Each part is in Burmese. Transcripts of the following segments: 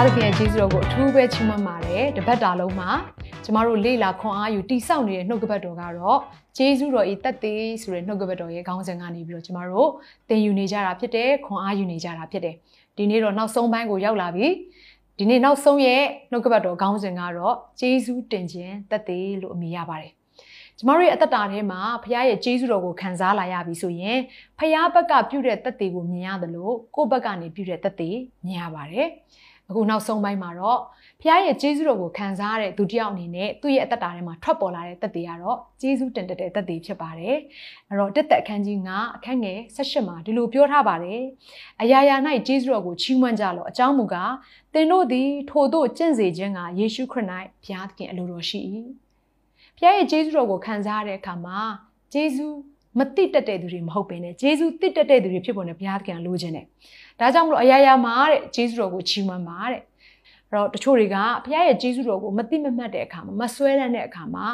ဘုရားသခင်ရဲ့ကျေးဇူးတော်ကိုအထူးပဲချီးမွမ်းပါတယ်တပတ်တာလုံးမှာကျမတို့လေ့လာခွန်အားယူတိဆောက်နေတဲ့နှုတ်ကပတ်တော်ကတော့ကျေးဇူးတော်ဤတက်သေးဆိုတဲ့နှုတ်ကပတ်တော်ရဲ့ခေါင်းစဉ်ကနေပြီးတော့ကျမတို့သင်ယူနေကြတာဖြစ်တယ်ခွန်အားယူနေကြတာဖြစ်တယ်ဒီနေ့တော့နောက်ဆုံးပိုင်းကိုရောက်လာပြီဒီနေ့နောက်ဆုံးရဲ့နှုတ်ကပတ်တော်ခေါင်းစဉ်ကတော့ကျေးဇူးတင်ခြင်းတက်သေးလို့အမည်ရပါတယ်ကျမတို့ရဲ့အသက်တာထဲမှာဖခင်ရဲ့ကျေးဇူးတော်ကိုခံစားလာရပြီဆိုရင်ဖခင်ဘက်ကပြုတဲ့တက်သေးကိုမြင်ရတယ်လို့ကိုယ့်ဘက်ကနေပြုတဲ့တက်သေးမြင်ရပါတယ် အခုနောက်ဆုံးပိုင်းမှာတော့ဖခင်ရဲ့ကျေးဇူးတော်ကိုခံစားရတဲ့သူတစ်ယောက်အနေနဲ့သူ့ရဲ့အသက်တာထဲမှာထွက်ပေါ်လာတဲ့သက်သေကတော့ကျေးဇူးတင်တတ်တဲ့သက်သေဖြစ်ပါတယ်။အဲ့တော့တက်သက်အခန်းကြီး9အခန်းငယ်18မှာဒီလိုပြောထားပါတယ်။အရာရာ၌ကျေးဇူးတော်ကိုချီးမွမ်းကြလော့အကြောင်းမူကားသင်တို့သည်ထိုတို့ကျင့်စေခြင်းကယေရှုခရစ်၌ဘုရားသခင်အလိုတော်ရှိ၏။ဖခင်ရဲ့ကျေးဇူးတော်ကိုခံစားရတဲ့အခါမှာကျေးဇူးမတိတက်တဲ့သူတွေမဟုတ်ဘဲနဲ့ဂျေဇုတိတက်တဲ့သူတွေဖြစ်ပေါ်နေဘုရားသခင်လိုချင်တယ်။ ဒါကြောင့်မလို့အရာရာမှာတဲ့ဂျေဇုတော်ကိုချီးမွမ်းပါတဲ့။အဲ့တော့တချို့တွေကဘုရားရဲ့ဂျေဇုတော်ကိုမတိမမှတ်တဲ့အခါမှာမဆွဲလန်းတဲ့အခါမှာ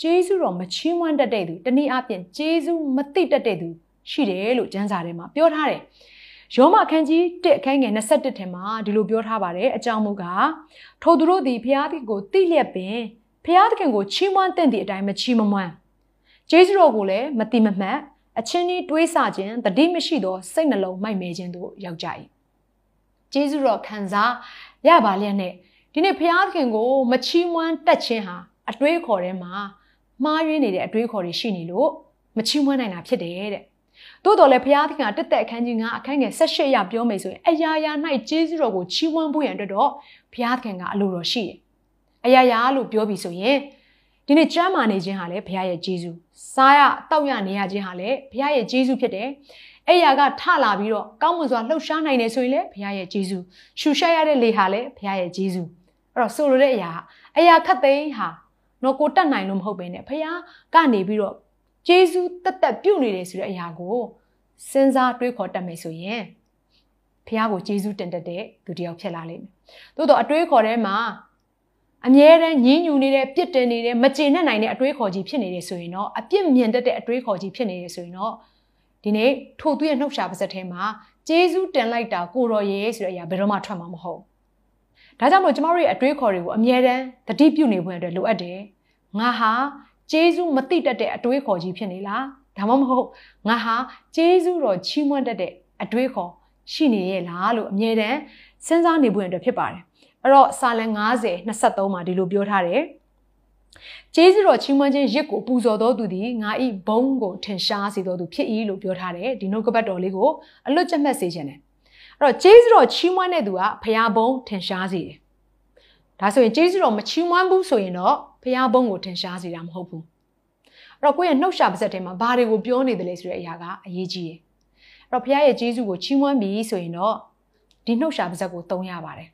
ဂျေဇုတော်မချီးမွမ်းတတ်တဲ့သူတနည်းအားဖြင့်ဂျေဇုမတိတက်တဲ့သူရှိတယ်လို့ကျမ်းစာထဲမှာပြောထားတယ်။ယောမအခန်းကြီး1အခန်းငယ်21ထဲမှာဒီလိုပြောထားပါတယ်အကြောင်းမူကားထိုသူတို့သည်ဘုရားသခင်ကိုတိလျက်ပင်ဘုရားသခင်ကိုချီးမွမ်းတဲ့သည့်အတိုင်းမချီးမမွမ်းကျေးဇူးတော်ကိုလည်းမတိမမှတ် အချင်းကြီးတွေးဆခြင်းတတိမရှိသောစိတ်နှလုံးမိုက်မဲခြင်းတို့ရောက်ကြ၏ကျေးဇူးတော်ခံစားရပါလျက်နဲ့ဒီနေ့ဘုရားသခင်ကိုမချီးမွမ်းတတ်ခြင်းဟာအတွေးခေါ်ထဲမှာမှားယွင်းနေတဲ့အတွေးခေါ်တွေရှိနေလို့မချီးမွမ်းနိုင်တာဖြစ်တယ်တဲ့သို့တော်လည်းဘုရားသခင်ကတက်တဲ့အခန်းကြီး9အခန်းငယ်18ရပြောမယ်ဆိုရင်အရာရာ၌ကျေးဇူးတော်ကိုချီးမွမ်းဖို့ရန်အတွက်တော့ဘုရားသခင်ကအလိုတော်ရှိတယ်အရာရာလို့ပြောပြီးဆိုရင် ဒီနေ့ကျမ်းမာနေခြင်းဟာလည်းဘုရားရဲ့ဂျေဇုစားရတောက်ရနေရခြင်းဟာလည်းဘုရားရဲ့ဂျေဇုဖြစ်တယ်အဲ့ရကထလာပြီးတော့ကောင်းမွန်စွာလှုပ်ရှားနိုင်တယ်ဆိုရင်လည်းဘုရားရဲ့ဂျေဇုရှူရှားရတဲ့လေဟာလည်းဘုရားရဲ့ဂျေဇုအဲ့တော့ဆိုလိုတဲ့အရာအရာခတ်သိမ်းဟာတော့ကိုတတ်နိုင်လို့မဟုတ်ဘဲနဲ့ဘုရားကနေပြီးတော့ဂျေဇုတက်တက်ပြုတ်နေတယ်ဆိုတဲ့အရာကိုစဉ်းစားတွေးခေါ်တတ်မယ်ဆိုရင်ဘုရားကိုဂျေဇုတင်တတ်တဲ့သူတယောက်ဖြစ်လာလိမ့်မယ်။သို့တော့အတွေးခေါ်ထဲမှာ အမြဲတမ်းညင်းညူနေတဲ့ပြစ်တင်နေတဲ့မကျေနပ်နိုင်တဲ့အတွေးခေါ်ကြီးဖြစ်နေတယ်ဆိုရင်တော့အပြစ်မြင်တတ်တဲ့အတွေးခေါ်ကြီးဖြစ်နေတယ်ဆိုရင်တော့ဒီနေ့ထို့သူရဲ့နှုတ်ရှာပါစက်ထဲမှာဂျေဇုတင်လိုက်တာကိုတော်ရဲ့ဆိုတဲ့အရာဘယ်တော့မှထွက်မှာမဟုတ်ဒါကြောင့်မို့ကျမတို့ရဲ့အတွေးခေါ်တွေကိုအမြဲတမ်းတတိပြုနေဖို့အတွက်လိုအပ်တယ်ငါဟာဂျေဇုမသိတတ်တဲ့အတွေးခေါ်ကြီးဖြစ်နေလားဒါမှမဟုတ်ငါဟာဂျေဇုတော်ချီးမွမ်းတတ်တဲ့အတွေးခေါ်ရှိနေရဲ့လားလို့အမြဲတမ်းစဉ်းစားနေဖို့အတွက်ဖြစ်ပါတယ် အဲ့တော့စာလံ90 23မှာဒီလိုပြောထားတယ်ကျေးဇူးတော်ချီးမွမ်းခြင်းရစ်ကိုပူဇော်တော်သူသည်ငါဤဘုံကိုထင်ရှားစေတော်သူဖြစ်၏လို့ပြောထားတယ်ဒီနှုတ်ကပတ်တော်လေးကိုအလွတ်ကျက်မှတ်စေခြင်းတယ်အဲ့တော့ကျေးဇူးတော်ချီးမွမ်းတဲ့သူကဖရာဘုံထင်ရှားစေတယ်ဒါဆိုရင်ကျေးဇူးတော်မချီးမွမ်းဘူးဆိုရင်တော့ဖရာဘုံကိုထင်ရှားစေတာမဟုတ်ဘူးအဲ့တော့ကိုယ့်ရဲ့နှုတ်ရှာပါစက်ထဲမှာဘာတွေကိုပြောနေတယ်လဲဆိုတဲ့အရာကအရေးကြီးတယ်အဲ့တော့ဖရာရဲ့ကျေးဇူးကိုချီးမွမ်းပြီဆိုရင်တော့ဒီနှုတ်ရှာပါစက်ကိုသုံးရပါတယ်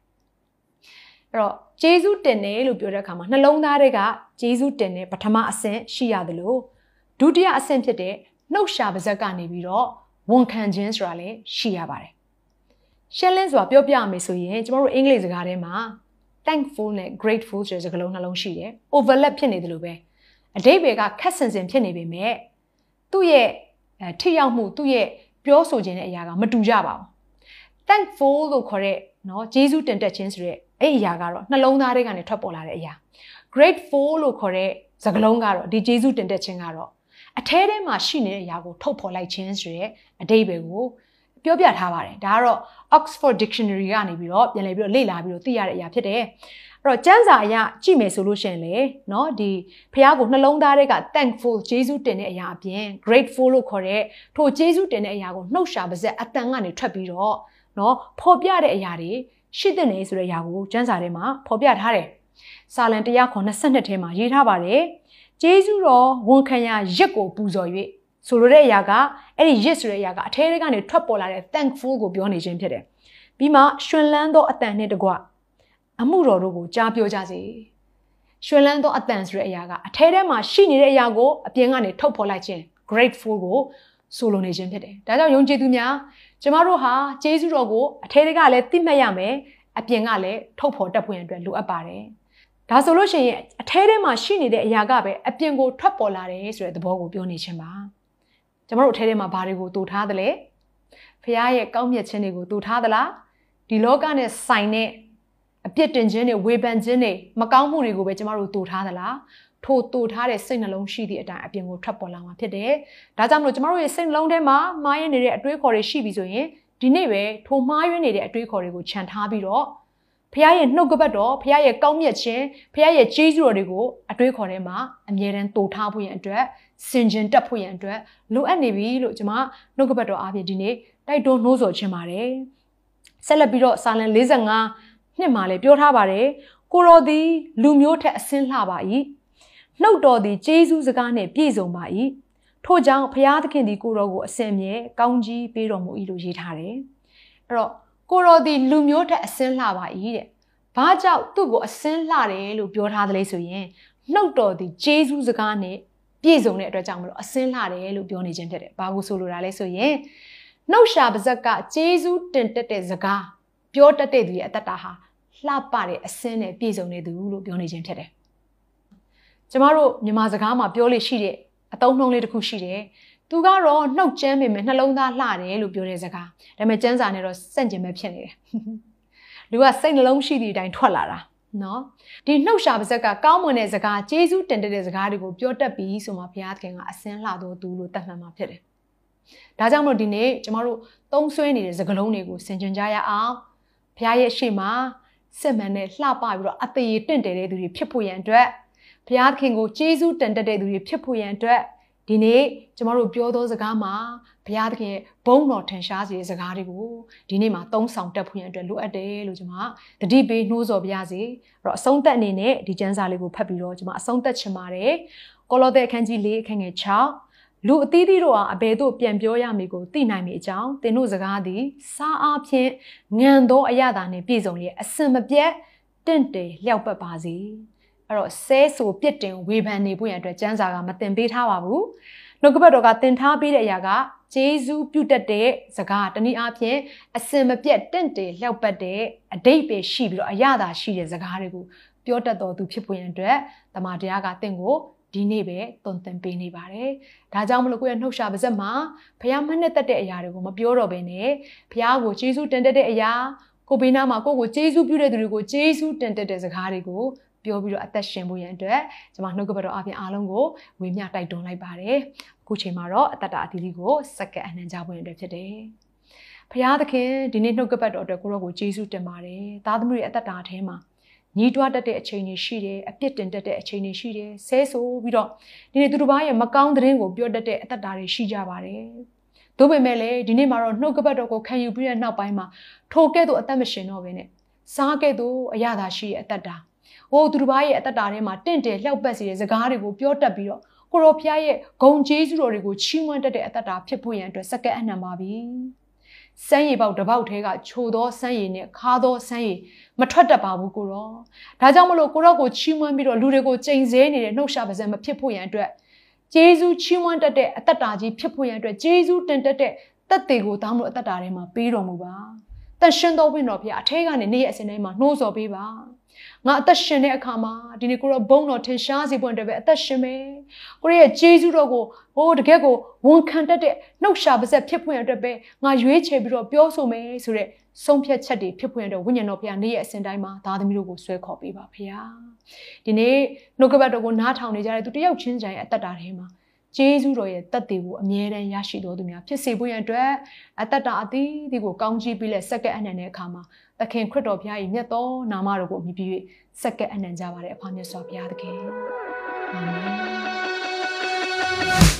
အဲ့တော့ဂျေဇုတင်တယ်လို့ပြောတဲ့အခါမှာနှလုံးသားတွေကဂျေဇုတင်တဲ့ပထမအဆင့်ရှိရတယ်လို့ဒုတိယအဆင့်ဖြစ်တဲ့နှုတ်ရှာပါဇက်ကနေပြီးတော့ဝန်ခံခြင်းဆိုတာလည်းရှိရပါတယ်ရှင်းလင်းစွာပြောပြမယ်ဆိုရင်ကျမတို့အင်္ဂလိပ်စကားထဲမှာ thankful နဲ့ grateful ဆိုတဲ့စကားလုံးနှလုံးရှိတယ် overlap ဖြစ်နေတယ်လို့ပဲအတိတ်တွေကခက်ဆင်ဆင်ဖြစ်နေပေမဲ့သူ့ရဲ့ထိရောက်မှုသူ့ရဲ့ပြောဆိုခြင်းတဲ့အရာကမတူကြပါဘူး thankful လို့ခေါ်တဲ့ နော်ဂျေစုတင်တက်ခြင်းဆိုတဲ့အဲ့အရာကတော့နှလုံးသားထဲကနေထွက်ပေါ်လာတဲ့အရာ great four လို့ခေါ်တဲ့စကားလုံးကတော့ဒီဂျေစုတင်တက်ခြင်းကတော့အထဲထဲမှာရှိနေတဲ့အရာကိုထုတ်ဖော်လိုက်ခြင်းဆိုရဲအတိတ်ပဲကိုပြောပြထားပါတယ်ဒါကတော့ Oxford Dictionary ကနေပြီးတော့ပြန်လည်ပြီးတော့လေ့လာပြီးတော့သိရတဲ့အရာဖြစ်တယ်အဲ့တော့ကျမ်းစာအရကြည့်မယ်ဆိုလို့ရှင်လေเนาะဒီဖះကိုနှလုံးသားထဲက thankful ဂျေစုတင်တဲ့အရာအပြင် grateful လို့ခေါ်တဲ့ထိုဂျေစုတင်တဲ့အရာကိုနှုတ်ရှာပါစက်အတန်ကနေထွက်ပြီးတော့ နော်ဖော်ပြတဲ့အရာတွေရှိတဲ့နေဆိုတဲ့အရာကိုကျမ်းစာထဲမှာဖော်ပြထားတယ်။စာလံ192ထဲမှာရေးထားပါတယ်။ဂျေဇုတော်ဝန်ခံရရစ်ကိုပူဇော်၍ဆိုလိုတဲ့အရာကအဲ့ဒီရစ်ဆိုတဲ့အရာကအထဲထဲကနေထွက်ပေါ်လာတဲ့ thankful ကိုပြောနေခြင်းဖြစ်တယ်။ပြီးမှရှင်လန်းသောအတန်နဲ့တကွအမှုတော်တို့ကိုကြားပြောကြစေ။ရှင်လန်းသောအတန်ဆိုတဲ့အရာကအထဲထဲမှာရှိနေတဲ့အရာကိုအပြင်ကနေထုတ်ဖော်လိုက်ခြင်း grateful ကိုဆိုလိုနေခြင်းဖြစ်တယ်။ဒါကြောင့်ယုံကြည်သူများ ကျမတို့ဟာကျေးဇူးတော်ကိုအထဲကလည်းသိမှတ်ရမယ်အပြင်ကလည်းထုတ်ဖော်တတ်ဖို့ရန်အတွက်လိုအပ်ပါတယ်ဒါဆိုလို့ရှိရင်အထဲထဲမှာရှိနေတဲ့အရာကပဲအပြင်ကိုထွက်ပေါ်လာတယ်ဆိုတဲ့သဘောကိုပြောနေခြင်းပါကျမတို့အထဲထဲမှာဘာတွေကိုတူထားသလဲဖခင်ရဲ့ကောင်းမြတ်ခြင်းတွေကိုတူထားသလားဒီလောကနဲ့ဆိုင်တဲ့အပြစ်တင်ခြင်းတွေဝေဖန်ခြင်းတွေမကောင်းမှုတွေကိုပဲကျမတို့တူထားသလား ထိုတူထားတဲ့စိတ်နှလုံးရှိသည့်အတိုင်းအပြင်ကိုထွက်ပေါ်လာမှာဖြစ်တယ်။ဒါကြောင့်မလို့ကျမတို့ရဲ့စိတ်နှလုံးထဲမှာမှားယွင်းနေတဲ့အတွေးခေါ်တွေရှိပြီဆိုရင်ဒီနေ့ပဲထိုမှားယွင်းနေတဲ့အတွေးခေါ်တွေကိုခြံထားပြီးတော့ဖခင်ရဲ့နှုတ်ကပတ်တော်ဖခင်ရဲ့ကောင်းမြတ်ခြင်းဖခင်ရဲ့ကျေးဇူးတော်တွေကိုအတွေးခေါ်ထဲမှာအမြဲတမ်းတူထားဖို့ရန်အတွက်စင်ကြင်တက်ဖို့ရန်အတွက်လိုအပ်နေပြီလို့ကျွန်မနှုတ်ကပတ်တော်အားဖြင့်ဒီနေ့တိုက်တွန်းနှိုးဆော်ခြင်းပါတယ်ဆက်လက်ပြီးတော့စာလံ45နှစ်မှာလည်းပြောထားပါတယ်ကိုတော်သည်လူမျိုးထက်အစင်းလှပါ၏ နှုတ်တော်သည်ကျေးဇူးစကားနှင့်ပြည့်စုံပါ၏ထို့ကြောင့်ဖျားသခင်သည်ကိုတော်ကိုအစင်မြဲကောင်းကြီးပေးတော်မူ၏လို့ရေးထားတယ်အဲ့တော့ကိုတော်ဒီလူမျိုးထက်အစင်းလှပါ၏တဲ့။ဘာကြောင့်သူ့ကိုအစင်းလှတယ်လို့ပြောထားသလဲဆိုရင်နှုတ်တော်ဒီဂျေဇုစကားနဲ့ပြည့်စုံတဲ့အတွက်ကြောင့်မလို့အစင်းလှတယ်လို့ပြောနေခြင်းဖြစ်တယ်။ဘာကိုဆိုလိုတာလဲဆိုရင်နှုတ်ရှာပါဇက်ကဂျေဇုတင်တက်တဲ့စကားပြောတတ်တဲ့သူရဲ့အတ္တတာဟာလှပတဲ့အစင်းနဲ့ပြည့်စုံနေသူလို့ပြောနေခြင်းဖြစ်တယ်။ ကျမတို့မြန်မာစကားမှာပြောလို့ရှိတဲ့အသုံးနှုန်းလေးတစ်ခုရှိတယ်သူကတော့နှုတ်ကျမ်းပေမဲ့နှလုံးသားလှတယ်လို့ပြောတဲ့စကားဒါပေမဲ့ကျမ်းစာနဲ့တော့စန့်ကျင်ပဲဖြစ်နေတယ်လူကစိတ်နှလုံးရှိသည့်အတိုင်းထွက်လာတာနော်ဒီနှုတ်ရှာပါဇက်ကကောင်းမွန်တဲ့စကားကျေးဇူးတင်တဲ့စကားတွေကိုပြောတတ်ပြီးဆိုမှဘုရားသခင်ကအစင်းလှတော်သူလို့တတ်မှတ်မှာဖြစ်တယ်ဒါကြောင့်မို့ဒီနေ့ကျမတို့သုံးဆွဲနေတဲ့စကားလုံးတွေကိုဆင်ခြင်ကြရအောင်ဘုရားရဲ့ရှေ့မှာစစ်မှန်တဲ့လှပပြီးတော့အသေးတင့်တယ်တဲ့သူတွေဖြစ်ဖို့ရန်အတွက် ဘုရားသခင်ကိုကျေးဇူးတင်တတ်တဲ့သူတွေဖြစ်ဖို့ရန်အတွက်ဒီနေ့ကျမတို့ပြောသောစကားမှာဘုရားသခင်ဘုန်းတော်ထင်ရှားစေတဲ့စကားတွေကိုဒီနေ့မှာသုံးဆောင်တက်ဖို့ရန်အတွက်လိုအပ်တယ်လို့ကျွန်မတတိပေးနှိုးဆော်ပြရစီအဲ့တော့အဆုံးသက်အနေနဲ့ဒီကျမ်းစာလေးကိုဖတ်ပြီးတော့ကျွန်မအဆုံးသက်ချင်ပါတယ်ကောလောသဲအခန်းကြီး၄အခန်းငယ်6လူအသီးသီးတို့ဟာအဘယ်သို့ပြန်ပြောရမည်ကိုသိနိုင်မည်အကြောင်းသင်တို့စကားသည်စားအားဖြင့်ငံသောအရသာနှင့်ပြည့်စုံလျက်အစင်မပြတ်တင့်တယ်လျှောက်ပတ်ပါစေ အဲ့တော့ဆဲဆိုပြစ်တင်ဝေဖန်နေဖို့ရန်အတွက်စံစာကမတင်ပေးထားပါဘူးနှုတ်ကပတ်တော်ကတင်ထားပေးတဲ့အရာကဂျေဇူးပြုတတ်တဲ့စကားတနည်းအားဖြင့်အစင်မပြတ်တင့်တယ်လျှောက်ပတ်တဲ့အတိတ်ပဲရှိပြီးတော့အရသာရှိတဲ့စကားတွေကိုပြောတတ်တော်သူဖြစ်ဖို့ရန်အတွက်တမန်တရားကတင့်ကိုဒီနေ့ပဲတုံသင်ပေးနေပါတယ်။ဒါကြောင့်မလို့ကိုယ့်ရဲ့နှုတ်ရှာပါဇက်မှာဘုရားမနဲ့တက်တဲ့အရာတွေကိုမပြောတော့ဘဲနဲ့ဘုရားကိုကျေးဇူးတင်တတ်တဲ့အရာကိုဘေးနားမှာကိုယ့်ကိုကျေးဇူးပြုတဲ့သူတွေကိုကျေးဇူးတင်တတ်တဲ့စကားတွေကို ပြောပြီးတော့အသက်ရှင်ဖို့ရန်အတွက်ကျွန်မနှုတ်ကပတ်တော်အပြင်အားလုံးကိုဝေမျှတိုက်တွန်းလိုက်ပါတယ်အခုချိန်မှာတော့အသက်တာအသီးသီးကိုစက္ကန့်အနှံကြဖို့ရန်အတွက်ဖြစ်တယ်ဖရာသခင်ဒီနေ့နှုတ်ကပတ်တော်အတွက်ကိုရောကိုကျေးဇူးတင်ပါတယ်သားသမီးတွေအသက်တာထဲမှာညီးတွားတတ်တဲ့အချိန်တွေရှိတယ်အပြစ်တင်တတ်တဲ့အချိန်တွေရှိတယ်ဆဲဆိုပြီးတော့ဒီနေ့သူတို့ဘာရဲ့မကောင်းတဲ့ရင်ကိုပြောတတ်တဲ့အသက်တာတွေရှိကြပါတယ်သို့ပေမဲ့လည်းဒီနေ့မှာတော့နှုတ်ကပတ်တော်ကိုခံယူပြီးတဲ့နောက်ပိုင်းမှာထိုကဲ့သို့အသက်မရှင်တော့ဘဲနဲ့စားကဲ့သို့အရသာရှိရဲ့အသက်တာ ဟိုသူတစ်ပါးရဲ့အသက်တာထဲမှာတင့်တယ်လျှောက်ပတ်စီတဲ့စကားတွေကိုပြောတတ်ပြီးတော့ကိုရောဖျားရဲ့ဂုံကျေးဇူးတော်တွေကိုချီးမွမ်းတတ်တဲ့အသက်တာဖြစ်ဖို့ရန်အတွက်စက္ကန့်အနှံပါပြီ။စမ်းရည်ပေါက်တစ်ပေါက်ထဲကချိုသောစမ်းရည်နဲ့ခါသောစမ်းရည်မထွက်တတ်ပါဘူးကိုရော။ဒါကြောင့်မလို့ကိုရောကိုချီးမွမ်းပြီးတော့လူတွေကိုကြိမ်ဆဲနေတဲ့နှုတ်ရှာပါစံမဖြစ်ဖို့ရန်အတွက်ကျေးဇူးချီးမွမ်းတတ်တဲ့အသက်တာကြီးဖြစ်ဖို့ရန်အတွက်ကျေးဇူးတင်တတ်တဲ့တက်တွေကိုတောင်းလို့အသက်တာထဲမှာပေးတော်မူပါ။တန်ရှင်တော်ဘုရင်တော်ဖျားအထဲကနေနေ့ရက်အစဉ်တိုင်းမှာနှိုးဆော်ပေးပါ။ ငါအသက်ရှင်တဲ့အခါမှာဒီနေ့ကိုရောဘုံတော်ထင်ရှားစေဖို့အတွက်ပဲအသက်ရှင်မယ်ကိုရဲ့ဂျေဇုတော်ကိုဟိုတကယ်ကိုဝန်ခံတတ်တဲ့နှုတ်ရှာပါဆက်ဖြစ်ဖွင့်အတွက်ပဲငါရွေးချယ်ပြီးတော့ပြောဆိုမယ်ဆိုတဲ့ဆုံးဖြတ်ချက်တွေဖြစ်ဖွင့်အတွက်ဝိညာဉ်တော်ဘုရားနေ့ရဲ့အစဉ်တိုင်းမှာသားသမီးတို့ကိုဆွဲခေါ်ပေးပါဘုရားဒီနေ့နှုတ်ကပတ်တော်ကိုနားထောင်နေကြတဲ့သူတယောက်ချင်းတိုင်းအသက်တာထဲမှာ ဂျေဇုတော်ရဲ့တတ်တွေကိုအမြဲတမ်းရရှိတော်သူများဖြစ်စေဖို့ရန်အတွက်အသက်တာအသီးဒီကိုကောင်းကြီးပြီးလက်စက္ကန့်အနှံတဲ့အခါမှာသခင်ခရစ်တော်ဘုရား၏မြတ်သောနာမတော်ကိုအမိပြု၍စက္ကန့်အနှံကြပါတဲ့အဖမြတ်စွာဘုရားသခင်အာမင်